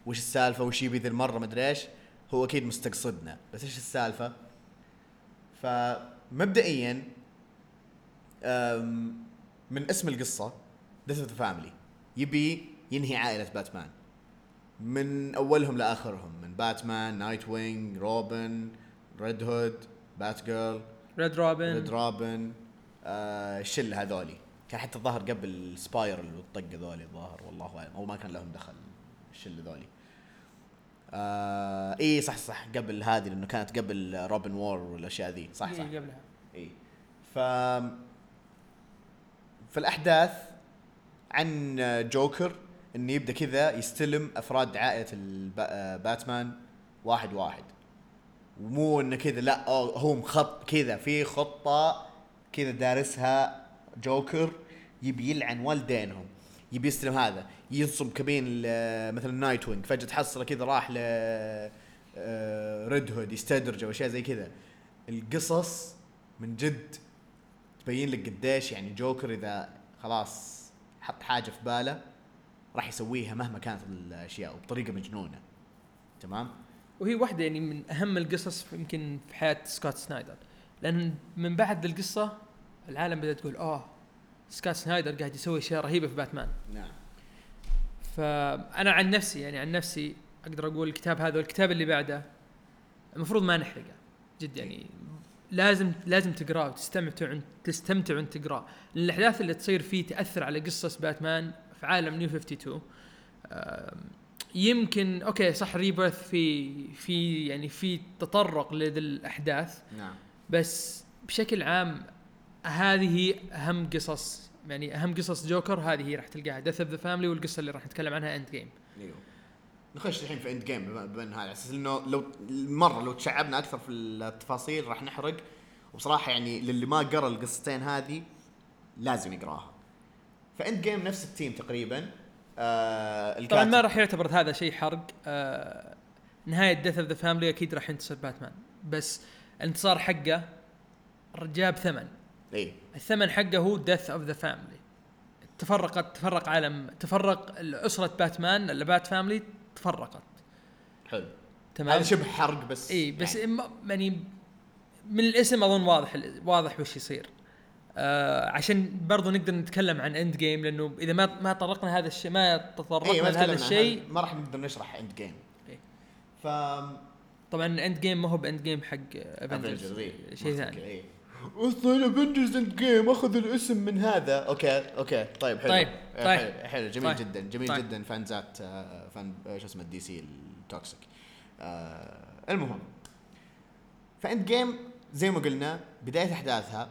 وش السالفة؟ وش يبي ذي المرة؟ مدري إيش. هو أكيد مستقصدنا. بس إيش السالفة؟ فمبدئيا من اسم القصة Death of the Family يبي ينهي عائلة باتمان. من أولهم لآخرهم من باتمان Nightwing روبن Red Hood Batgirl Red Robin. Red Robin آه الشله هذولي. كان حتى الظاهر قبل Spyral والطق ذولي الظاهر والله أعلم. أو ما كان لهم دخل الشله ذولي آه اي صح صح قبل هذه لأنه كانت قبل Robin War والأشياء ذي. صح صح. إيه، قبلها. اي ف فالأحداث عن جوكر إنه يبدأ كذا يستلم أفراد عائلة باتمان واحد واحد. ومو إنه كذا لا هو مخط كذا في خطة كذا دارسها جوكر يبي يلعن والدينهم. يبي يستلم هذا ينصب كمين ل- مثلا Nightwing فجأة تحصله كذا راح ل Red Hood يستدرج واشياء زي كذا. القصص من جد تبين لك قديش يعني جوكر إذا خلاص حط حاجة في باله راح يسويها مهما كانت الأشياء وبطريقة مجنونة. تمام؟ وهي واحدة يعني من أهم القصص يمكن في حياة سكوت سنايدر لأن من بعد القصة العالم بدأت تقول آه سكوت سنايدر قاعد يسوي أشياء رهيبة في باتمان. نعم. فأنا عن نفسي يعني عن نفسي أقدر أقول الكتاب هذا والكتاب اللي بعده المفروض ما نحرقه. جد يعني لازم لازم تقرأه وتستمتع تستمتع وانت تقرأه. لأن الأحداث اللي تصير فيه تأثر على قصص باتمان في عالم New 52 آم، يمكن okay صح Rebirth في في يعني في تطرق لذي الأحداث. نعم. بس بشكل عام هذه أهم قصص يعني أهم قصص جوكر هذه هي راح تلقاها. Death of the Family والقصة اللي راح نتكلم عنها Endgame إيوه. نخش الحين في Endgame بما هذا على أساس إنه لو مره لو تشعبنا أكثر في التفاصيل راح نحرق. وبصراحة يعني للي ما قرأ القصتين هذه لازم يقراها. ف Endgame نفس التيم تقريبا. آه طبعا ما راح يعتبر هذا شيء حرق. آه نهاية Death of the Family أكيد راح ينتصر باتمان بس الانتصار حقه جاب ثمن. اي الثمن حقه هو Death of the Family تفرقت تفرق عالم تفرق اسره باتمان ال Bat Family تفرقت. حلو. تمام؟ هذا شبه حرق بس اي بس يعني. يعني, من الاسم أظن واضح واضح وش يصير. آه عشان برضو نقدر نتكلم عن Endgame لأنه إذا ما ما طرقنا هذا الشيء ما تطرقنا إيه، ما لهذا الشيء. ما راح نقدر نشرح Endgame إيه. ف طبعا Endgame ما هو ب Endgame حق Avengers Avengers إيه. شيء ثاني. إيه. أصلا Avengers Endgame أخذ الاسم من هذا. okay okay طيب حلو. طيب، آه، طيب. حلو, حلو جميل طيب، جدا جميل طيب. جدا. فانزات آه، فان آه، شو اسمه ال DC ال toxic آه، المهم. ف Endgame زي ما قلنا بداية أحداثها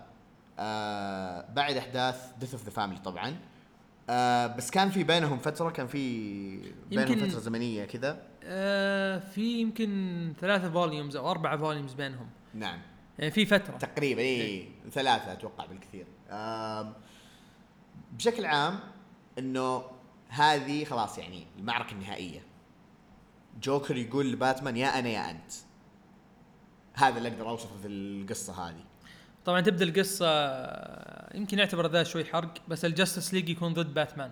آه بعد أحداث Death of the Family طبعا. آه بس كان في بينهم فترة كان في بينهم فترة زمنية كذا. آه في يمكن ثلاثة volumes أو أربعة فوليومز بينهم. نعم. في فترة. تقريبا اي ثلاثة أتوقع بالكثير. بشكل عام إنه هذه خلاص يعني المعركة النهائية. جوكر يقول لباتمان يا أنا يا أنت. هذا اللي أقدر أوصفه في القصة هذه. طبعا تبدأ القصة يمكن يعتبر ذا شوي حرق بس ال Justice League يكون ضد باتمان.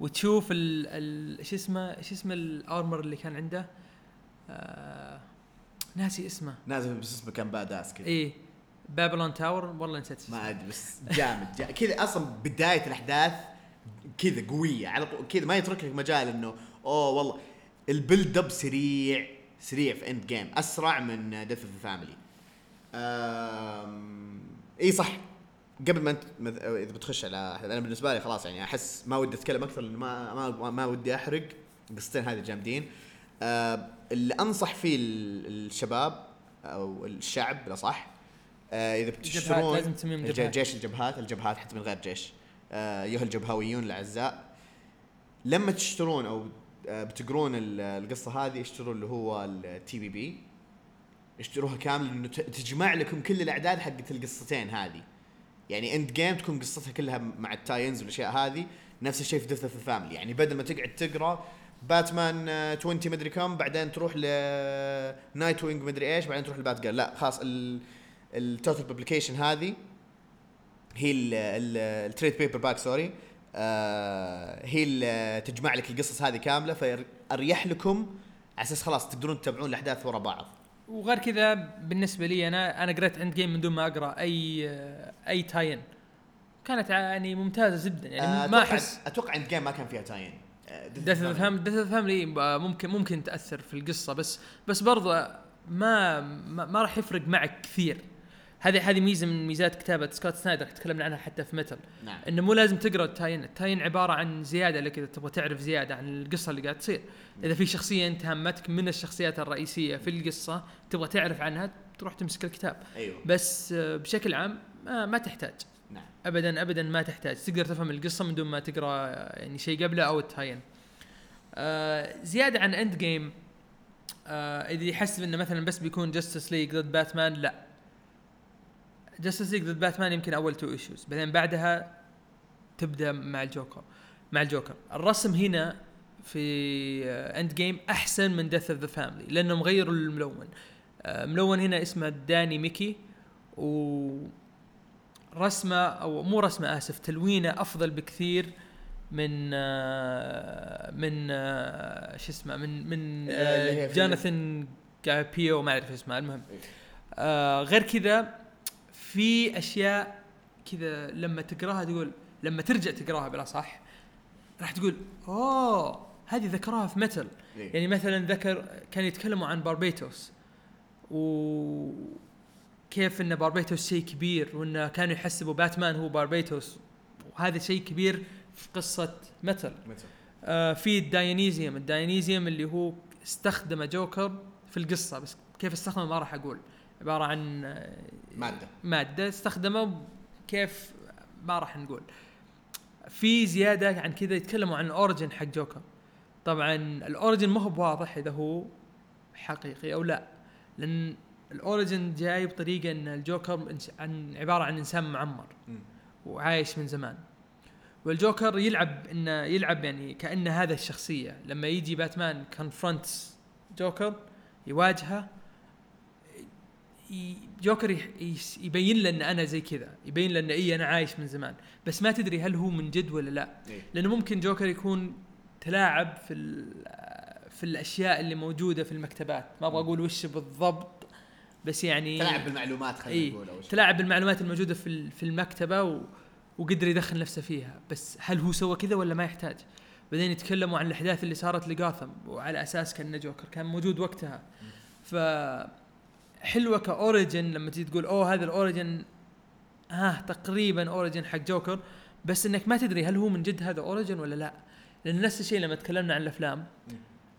وتشوف ال ال شو اسمه شو اسمه ال armor اللي كان عنده؟ آه ناسي اسمه. نازل بس اسمه كان badass كذا. إيه. Babylon Tower والله نسيت اسمه. ما أدري بس جامد, جامد. كذا أصلا بداية الأحداث كذا قوية على طول كذا ما يترك لك مجال إنه أوه والله. ال build up سريع سريع في Endgame أسرع من Death of Family إي صح. قبل ما أنت مذ- إذا بتخش على أنا بالنسبة لي خلاص يعني أحس ما ودي أتكلم أكثر لأنه ما ما ما ودي أحرق. قصتين هذه جامدين. آه اللي أنصح فيه ال- الشباب أو الشعب لا صح آه إذا بتشترون لازم تسميهم جبهات. جيش الجبهات الجبهات حتى من غير جيش. آه، ايها الجبهويون الأعزاء. لما تشترون أو آه، بتقرون ال- القصة هذه اشتروا اللي هو ال TPB اشتروها كامل انه ت- تجمع لكم كل الأعداد حقت القصتين هذه. يعني Endgame تكون قصتها كلها مع ال tie-ins والأشياء هذه نفس الشيء في Death of Family يعني بدل ما تقعد تقرأ باتمان آه، 20 مدري كم بعدين تروح ل Nightwing مدري إيش بعدين تروح لبات لا خلاص ال total publication هذه هي ال trade paperback sorry آه هي اللي تجمع لك القصص هذه كاملة فأريح لكم على أساس خلاص تقدرون تتابعون الأحداث ورا بعض. وغير كذا بالنسبة لي أنا أنا قريت Endgame من دون ما أقرأ أي أي tie-in كانت يعني ممتازة زبده يعني آه، ما أحس أتوقع Endgame ما كان فيها tie-in Death of Fam Death of Family ممكن ممكن تأثر في القصة بس بس برضه ما ما, ما راح يفرق معك كثير. هذه هذه ميزة من ميزات كتابة سكوت سنايدر تكلمنا عنها حتى في Metal نعم. إنه مو لازم تقرأ ال tie-in. ال tie-in عبارة عن زيادة لك إذا تبغى تعرف زيادة عن القصة اللي قاعد تصير. إذا في شخصية أنت همتك من الشخصيات الرئيسية في القصة تبغى تعرف عنها تروح تمسك الكتاب. أيوه. بس آه، بشكل عام ما, ما تحتاج. نعم. ابدا ابدا ما تحتاج. تقدر تفهم القصة من دون ما تقرأ آه، يعني شيء قبله أو ال tie-in. آه زيادة عن Endgame آه إذا يحسب إنه مثلا بس بيكون Justice League ضد باتمان لا. Justice League ضد باتمان يمكن أول two issues بعدين بعدها تبدأ مع الجوكر مع الجوكر. الرسم هنا في Endgame أحسن من Death of the Family لانهم غيروا الملون. آه ملون هنا اسمه داني ميكي و رسمه أو مو رسمه آسف تلوينه أفضل بكثير من آه من آه شو اسمه من من آه في- جوناثان بيو ما أعرف اسمه المهم آه غير كذا في أشياء كذا لما تقراها تقول لما ترجع تقراها بلا صح راح تقول أوه هذه ذكرها في متل إيه. يعني مثلا ذكر كانوا يتكلموا عن باربيتوس وكيف إن باربيتوس شيء كبير وإنه كانوا يحسبوا باتمان هو باربيتوس وهذا شيء كبير في قصة متل متى؟ آه في ال Dionesium ال Dionesium اللي هو استخدم جوكر في القصة. بس كيف استخدمه ما راح أقول. عبارة عن آه، مادة. مادة استخدمه كيف ما راح نقول. في زيادة عن كذا يتكلموا عن ال origin حق جوكر. طبعا ال origin ما هو بواضح إذا هو حقيقي أو لا. لأن ال origin جاي بطريقة إن الجوكر عن عبارة عن إنسان معمر. وعايش من زمان. والجوكر يلعب إنه يلعب يعني كأنه هذا الشخصية. لما يجي باتمان confronts جوكر يواجهه جوكر يبين له إن أنا زي كذا يبين له إن اي أنا عايش من زمان. بس ما تدري هل هو من جد ولا لا. إيه. لأنه ممكن جوكر يكون تلاعب في في الأشياء اللي موجودة في المكتبات. ما أبغى أقول وش بالضبط بس يعني تلعب بالمعلومات خلينا إيه. نقول تلاعب بالمعلومات الموجودة في في المكتبة و وقدر يدخل نفسه فيها. بس هل هو سوى كذا ولا ما يحتاج؟ بعدين يتكلموا عن الأحداث اللي صارت لجوثام وعلى أساس كانه جوكر كان موجود وقتها. ف حلوة ك origin لما تيجي تقول أوه هذا ال origin. ها تقريبا origin حق جوكر. بس إنك ما تدري هل هو من جد هذا origin ولا لا. لأن نفس الشيء لما تكلمنا عن الأفلام.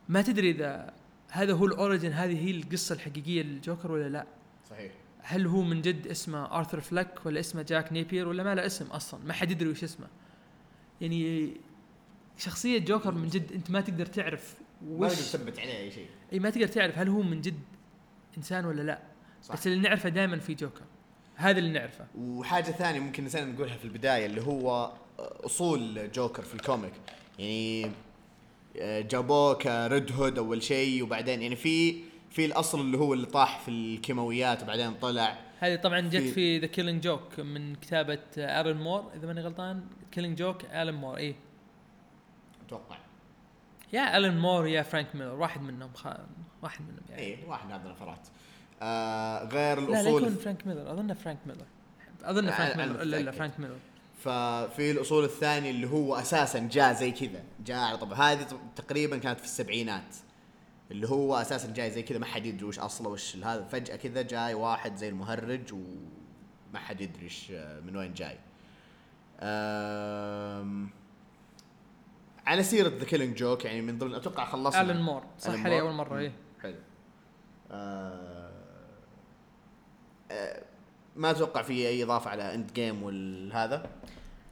ما تدري إذا هذا هو ال origin هذه هي القصة الحقيقية للجوكر ولا لا. صحيح. هل هو من جد اسمه آرثر فليك ولا اسمه جاك نيبير ولا ما له اسم أصلا؟ ما حد يدري وش اسمه. يعني شخصية جوكر من جد أنت ما تقدر تعرف ما وش تقدر تثبت عليه أي شيء. إي ما تقدر تعرف هل هو من جد إنسان ولا لا. صح. بس اللي نعرفه دائما في جوكر. هذا اللي نعرفه. وحاجة ثانية ممكن نسينا نقولها في البداية اللي هو أصول جوكر في ال comic. يعني آه، جابوه ك Red Hood أول شيء وبعدين يعني في في الأصل اللي هو اللي طاح في الكيماويات وبعدين طلع هذه طبعا جت في- The Killing Joke من كتابة ارون مور إذا ماني غلطان. Killing Joke الن مور اي أتوقع. يا الن مور يا فرانك ميلر واحد منهم خ... واحد منهم يعني. اي واحد من هذا النفرات آه غير لا لا الأصول يكون فرانك ميلر أظن فرانك ميلر أظن فرانك أنا ميلر لا لا. فرانك ميلر ففي الأصول الثانية اللي هو أساسا جاء زي كذا جاء طبعا هذه تقريبا كانت في السبعينات. اللي هو أساسا جاي زي كذا ما حد يدري وش أصله وش هذا. فجأة كذا جاي واحد زي المهرج وما حد يدري إيش من وين جاي. أم على سيرة The Killing Joke يعني من ضمن أتوقع خلصنا. الن مور صح علي. أول مرة إيه. حلو. آه آه ما أتوقع في أي إضافة على Endgame والهذا؟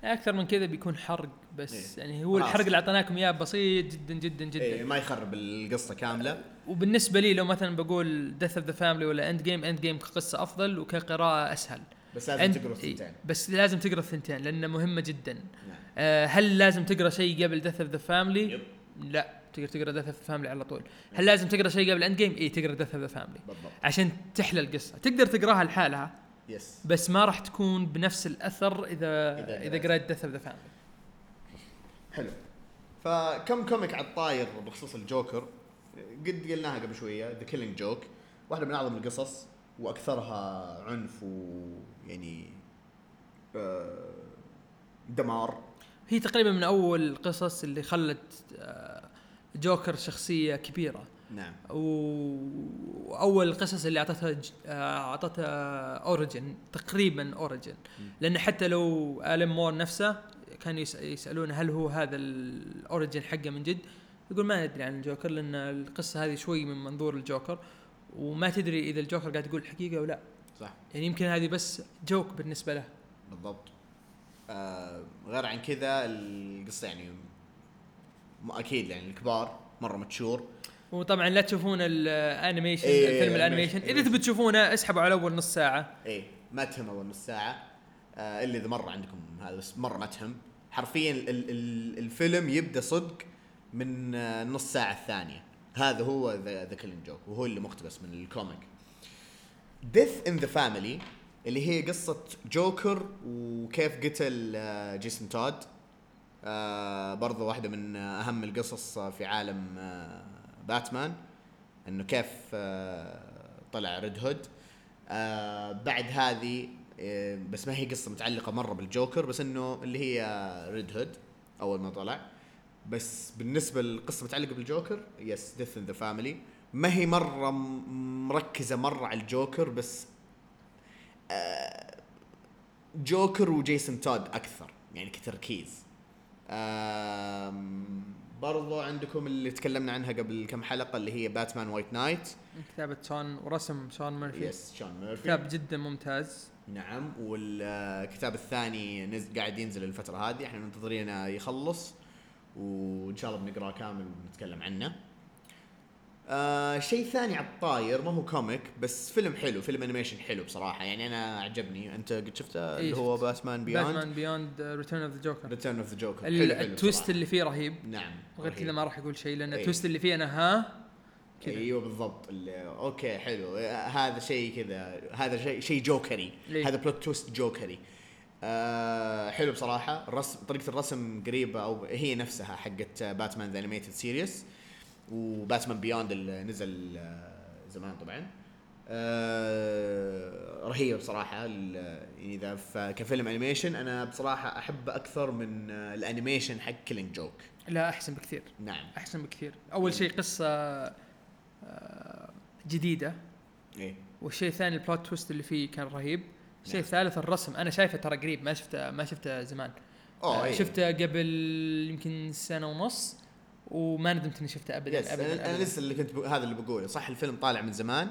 أكثر من كذا بيكون حرق. بس إيه. يعني هو. الحرق اللي أعطيناكم إياه بسيط جدا جدا جدا. إيه ما يخرب القصة كاملة. وبالنسبة لي لو مثلا بقول Death of the Family ولا Endgame Endgame كقصة أفضل وكقراءة أسهل. بس لازم أنت- تقرأ إيه، الثنتين بس لازم تقرأ الثنتين لأنه مهمة جدا. نعم. آه هل لازم تقرأ شيء قبل Death of the Family yep. لا تقدر تقرأ Death of the Family على طول. هل لازم تقرأ شيء قبل Endgame اي تقرا Death of the بالضبط. عشان تحلى القصة. تقدر تقراها لحالها yes بس ما راح تكون بنفس الأثر إذا إذا إذا قرأت. قريت Death of the Family حلو. فكم comic على الطاير بخصوص الجوكر؟ قد قلناها قبل شوية The Killing Joke واحدة من أعظم القصص وأكثرها عنف ويعني آه دمار. هي تقريبا من أول القصص اللي خلت آه، جوكر شخصية كبيرة. نعم. وأول القصص اللي أعطتها ج- آه، أعطتها origin تقريبا origin لأن حتى لو الن مور نفسه كانوا يس- يسألون هل هو هذا ال origin حقه من جد. يقول ما ندري عن الجوكر لأن القصة هذه شوي من منظور الجوكر وما تدري إذا الجوكر قاعد يقول الحقيقة أو لا. صح. يعني يمكن هذه بس joke بالنسبة له. بالضبط. آه غير عن كذا القصة يعني أكيد يعني الكبار مرة mature وطبعا لا تشوفون ال animation إيه، الفيلم إيه، ال animation إيه. إذا تبي تشوفونه اسحبوا على أول نص ساعة. إيه ما تهم أول نص ساعة. آه الا إذا مرة عندكم هذا بس مرة ما تهم. حرفيا ال ال الفيلم يبدأ صدق من آه النص ساعة الثانية. هذا هو The Killing Joke وهو اللي مقتبس من ال comic. Death in the Family اللي هي قصة جوكر وكيف قتل آه، جيسون تود آه برضو واحدة من آه، أهم القصص آه، في عالم آه باتمان. إنه كيف آه طلع Red Hood آه بعد هذه آه بس ما هي قصة متعلقة مرة بالجوكر بس إنه اللي هي Red Hood أول ما طلع. بس بالنسبة للقصة متعلقة بالجوكر yes Death in the Family ما هي مرة مركزة مرة على الجوكر بس آه جوكر وجيسون تود أكثر يعني كتركيز. برضو عندكم اللي تكلمنا عنها قبل كم حلقة اللي هي باتمان White Knight كتابة شون ورسم شون ميرفي. yes شون ميرفي كتاب جدا ممتاز. نعم والكتاب الثاني نز... قاعد ينزل الفترة هذه. إحنا منتظرينه يخلص وإن شاء الله بنقرأه كامل ونتكلم عنه. آه شيء ثاني على الطاير ما هو comic بس فيلم حلو فيلم animation حلو بصراحة. يعني أنا عجبني أنت قد شفته؟ إيه اللي هو. باتمان Beyond باتمان Beyond Return of the Joker Return of the Joker ال twist اللي فيه رهيب. نعم رهيب. كذا ما راح أقول شيء لأن إيه. ال twist اللي فيه أنا ها؟ كذا. إيوه بالضبط. okay حلو. هذا شيء كذا هذا شيء شيء جوكري. إيه. هذا plot twist جوكري. آه حلو بصراحة. الرسم طريقة الرسم قريبة أو هي نفسها حقت باتمان The Animated Series وباتمان Beyond اللي نزل آه، زمان طبعا. آه رهيبة بصراحة. يعني إذا كفيلم animation أنا بصراحة أحب أكثر من آه، ال animation حق Killing Joke لا أحسن بكثير. نعم. أحسن بكثير. أول شيء قصة جديدة. إيه. والشيء الثاني ال plot twist اللي فيه كان رهيب. الشيء نعم. الثالث الرسم. أنا شايفه ترى قريب ما شفته ما شفته زمان. اوه آه، إيه. شفته قبل يمكن سنة ونص وما ندمت إني شفته ابدا yes ابدا, أنا, أنا أبداً. لسه اللي كنت بقول هذا اللي بقوله. صح الفيلم طالع من زمان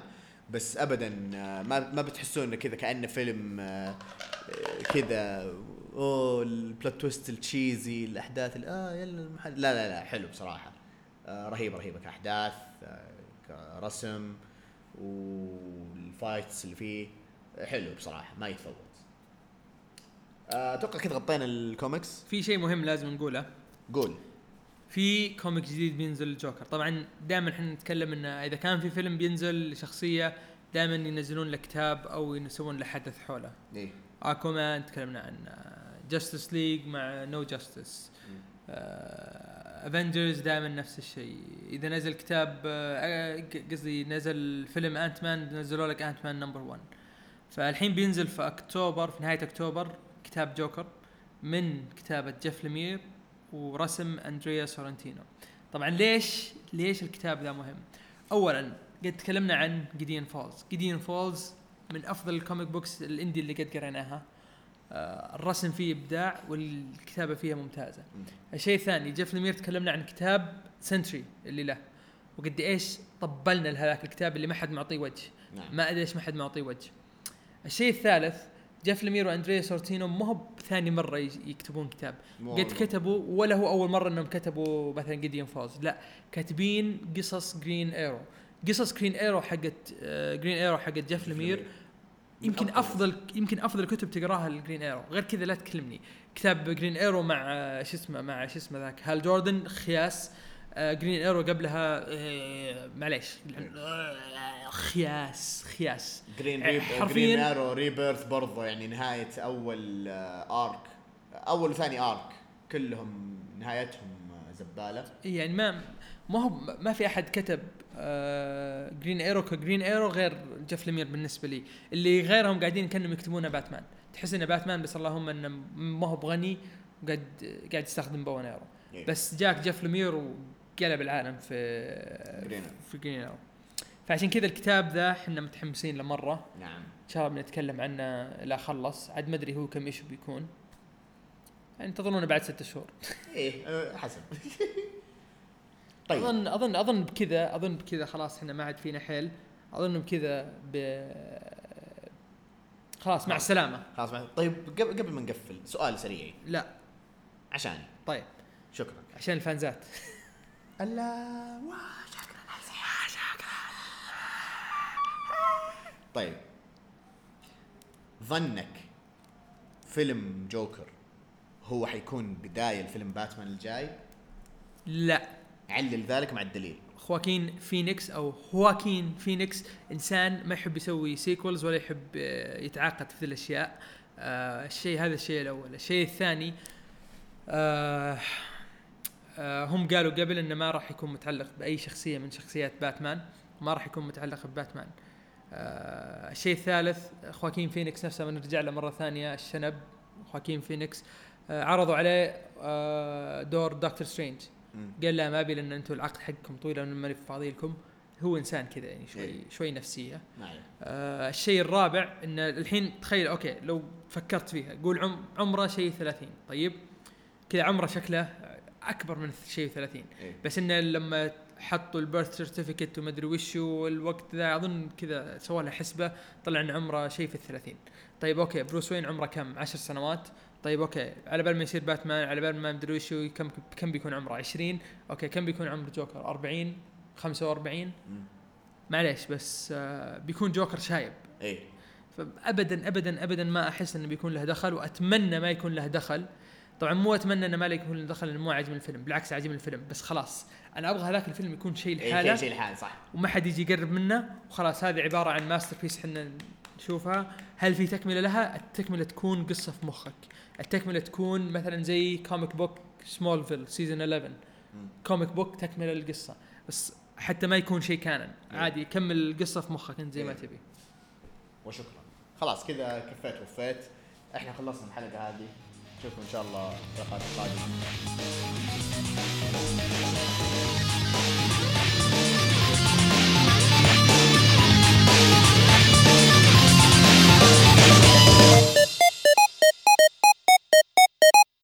بس ابدا آه، ما ما بتحسون إنه كذا كأنه فيلم آه، آه، كذا أوه ال plot twist ال cheesy الأحداث ال- آه يلا المحل. لا لا لا حلو بصراحة. آه، رهيبه رهيبه كأحداث آه، كرسم وال fights اللي فيه آه، حلو بصراحة ما يتفوت. آه، أتوقع كذا غطينا الكوميكس. في شيء مهم لازم نقوله. قول. في comic جديد بينزل الجوكر طبعا دائما إحنا نتكلم إنه إذا كان في فيلم بينزل لشخصية دائما ينزلون له كتاب أو يسوون له حدث حوله. إيه. أكوامان تكلمنا عن Justice League مع No Justice Avengers دائما نفس الشيء. إذا نزل كتاب آه، قصدي نزل فيلم Ant-Man نزلوا لك Ant-Man number 1 فالحين بينزل في أكتوبر في نهاية أكتوبر كتاب جوكر من كتابة جيف لمير ورسم أندريا سورنتينو. طبعا ليش ليش الكتاب ذا مهم؟ اولا قد تكلمنا عن Gideon Falls Gideon Falls من أفضل ال comic books ال indie اللي قد قريناها. الرسم فيه إبداع والكتابة فيها ممتازة. مم. الشيء الثاني جيف لمير تكلمنا عن كتاب Sentry اللي له. وقد إيش طبلنا لهذاك الكتاب اللي ما حد معطيه وجه. نعم. ما أدري ليش ما حد معطيه وجه. الشيء الثالث جيف لمير وأندريا سورنتينو ما هو ثاني مرة يكتبون كتاب. قد. كتبوا ولا هو أول مرة إنهم كتبوا مثلا Gideon Falls لا كاتبين قصص Green Arrow قصص Green Arrow حقت آه، Green Arrow حقت جيف لمير يمكن أفضل يمكن أفضل كتب تقراها الجرين ايرو غير كذا لا تكلمني. كتاب جرين ايرو مع آه، شو اسمه مع شو اسمه ذاك هال جوردن خياس. آه، جرين ايرو قبلها آه، معليش. آه، خياس. خياس جرين ريب جرين ارو ريبيرث برضه يعني نهاية أول آه، ارك أول وثاني ارك كلهم نهايتهم آه، زبالة. يعني ما ما هو ما في أحد كتب آه Green Arrow ك Green Arrow غير جيف لمير بالنسبة لي. اللي غيرهم قاعدين كأنهم يكتبونه باتمان تحس إنه باتمان بس اللهم إنه ما هو بغني وقاعد قاعد يستخدم bow and arrow. بس جاك جيف لمير وقلب العالم في Green. في Green Arrow فعشان كذا الكتاب ذا إحنا متحمسين له مره نعم. إن شاء الله بنتكلم عنه لا خلص عاد ما أدري هو كم issue بيكون. يعني انتظرونا بعد ستة شهور. إيه حسب. طيب. اظن اظن أظن بكذا أظن بكذا خلاص إحنا ما عاد فينا حيل. أظن بكذا ب خلاص مع السلامة. خلاص مع... طيب قبل قبل ما نقفل سؤال سريع. لا. عشاني. طيب. شكرا. عشان الفانزات. ألا طيب. ظنك فيلم جوكر هو حيكون بداية لفيلم باتمان الجاي؟ لا. علل ذلك مع الدليل. خواكين فينيكس أو هواكين فينيكس إنسان ما يحب يسوي sequels ولا يحب آه، يتعاقد في الأشياء. آه الشيء هذا الشيء الأول. الشيء الثاني آه آه هم قالوا قبل إنه ما راح يكون متعلق بأي شخصية من شخصيات باتمان. ما راح يكون متعلق بباتمان. آه الشيء الثالث خواكين فينيكس نفسه بنرجع له مرة ثانية. الشنب خواكين فينيكس آه عرضوا عليه آه دور دكتور سترينج. قال لا ما أبي لأن أنتم العقد حقكم طويل أنا ماني فاضي لكم هو إنسان كذا يعني شوي إيه. شوي نفسية عليه. آه الشيء الرابع إن الحين تخيل أوكي لو فكرت فيها قول عم عمره شيء 30 طيب كذا عمره شكله أكبر من شيء 30 إيه. بس إنه لما حطوا ال birth certificate وما أدري وش والوقت ذا أظن كذا سووا لها حسبة طلع إن عمره شيء في الثلاثين طيب أوكي بروس وين عمره كم؟ عشر سنوات طيب أوكي. على بال ما يصير باتمان على بال ما مدري وش كم كم بيكون عمره؟ 20 أوكي كم بيكون عمر جوكر؟ 40 45 مم. معليش بس آه بيكون جوكر شايب. إيه فابدا ابدا ابدا ما أحس إنه بيكون له دخل وأتمنى ما يكون له دخل. طبعا مو أتمنى إنه ما يكون له دخل لأنه مو عاجبني الفيلم. بالعكس عاجبني الفيلم. بس خلاص أنا أبغى هذاك الفيلم يكون شيء لحاله شيء شيء الحال صح. وما حد يجي يقرب منه. وخلاص هذه عبارة عن masterpiece إحنا نشوفها. هل في تكملة لها؟ التكملة تكون قصة في مخك. التكملة تكون مثلا زي comic book سمولفيل season 11 مم. comic book تكملة للقصة. بس حتى ما يكون شيء canon عادي كمل القصة في مخك أنت زي ما إيه. تبي. وشكرا. خلاص كذا كفيت وفيت. إحنا خلصنا الحلقة هذه. نشوفكم إن شاء الله في الحلقات القادمة.